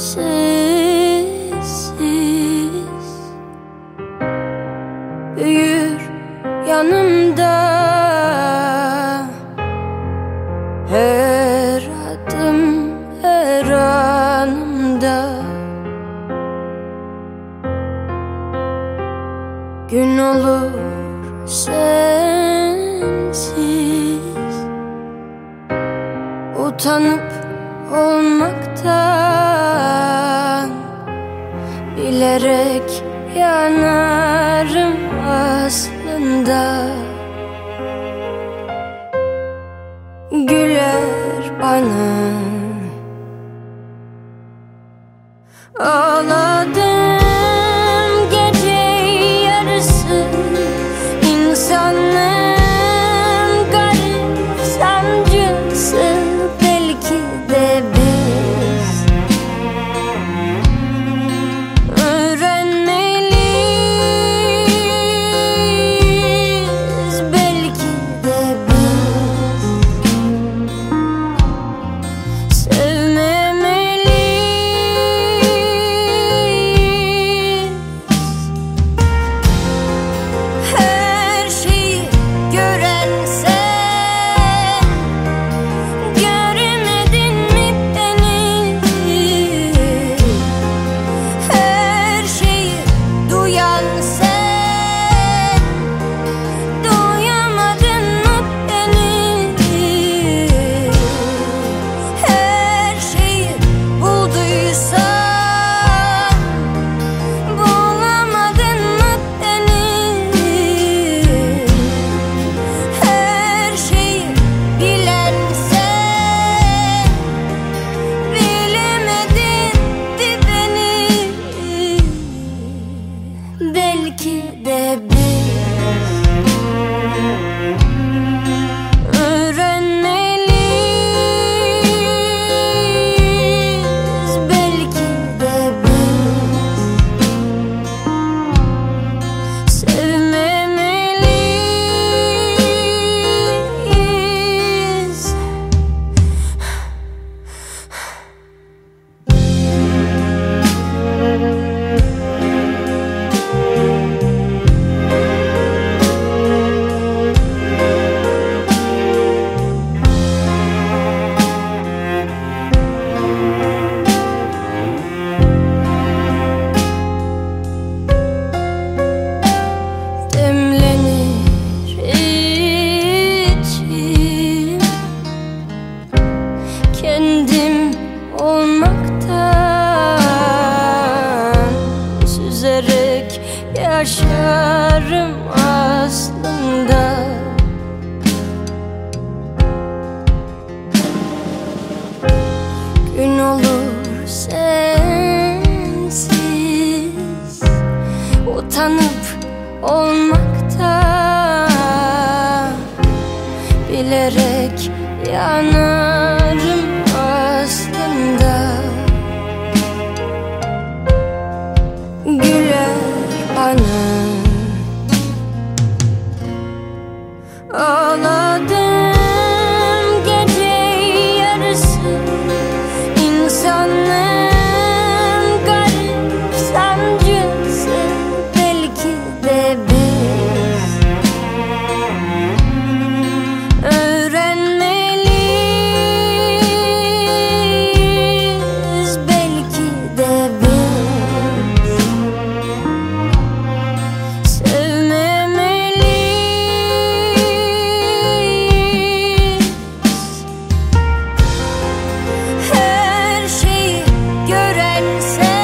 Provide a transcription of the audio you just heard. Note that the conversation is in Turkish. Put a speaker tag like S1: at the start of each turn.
S1: sessiz. Büyür yanımda. Her adım her anımda. Gün olur sensiz. Utanıp olmaktan yanarım aslında. Güler bana. Ağladım yaşarım aslında. Gün olur sensiz Utanıp olmakta. Bilerek yanar sana say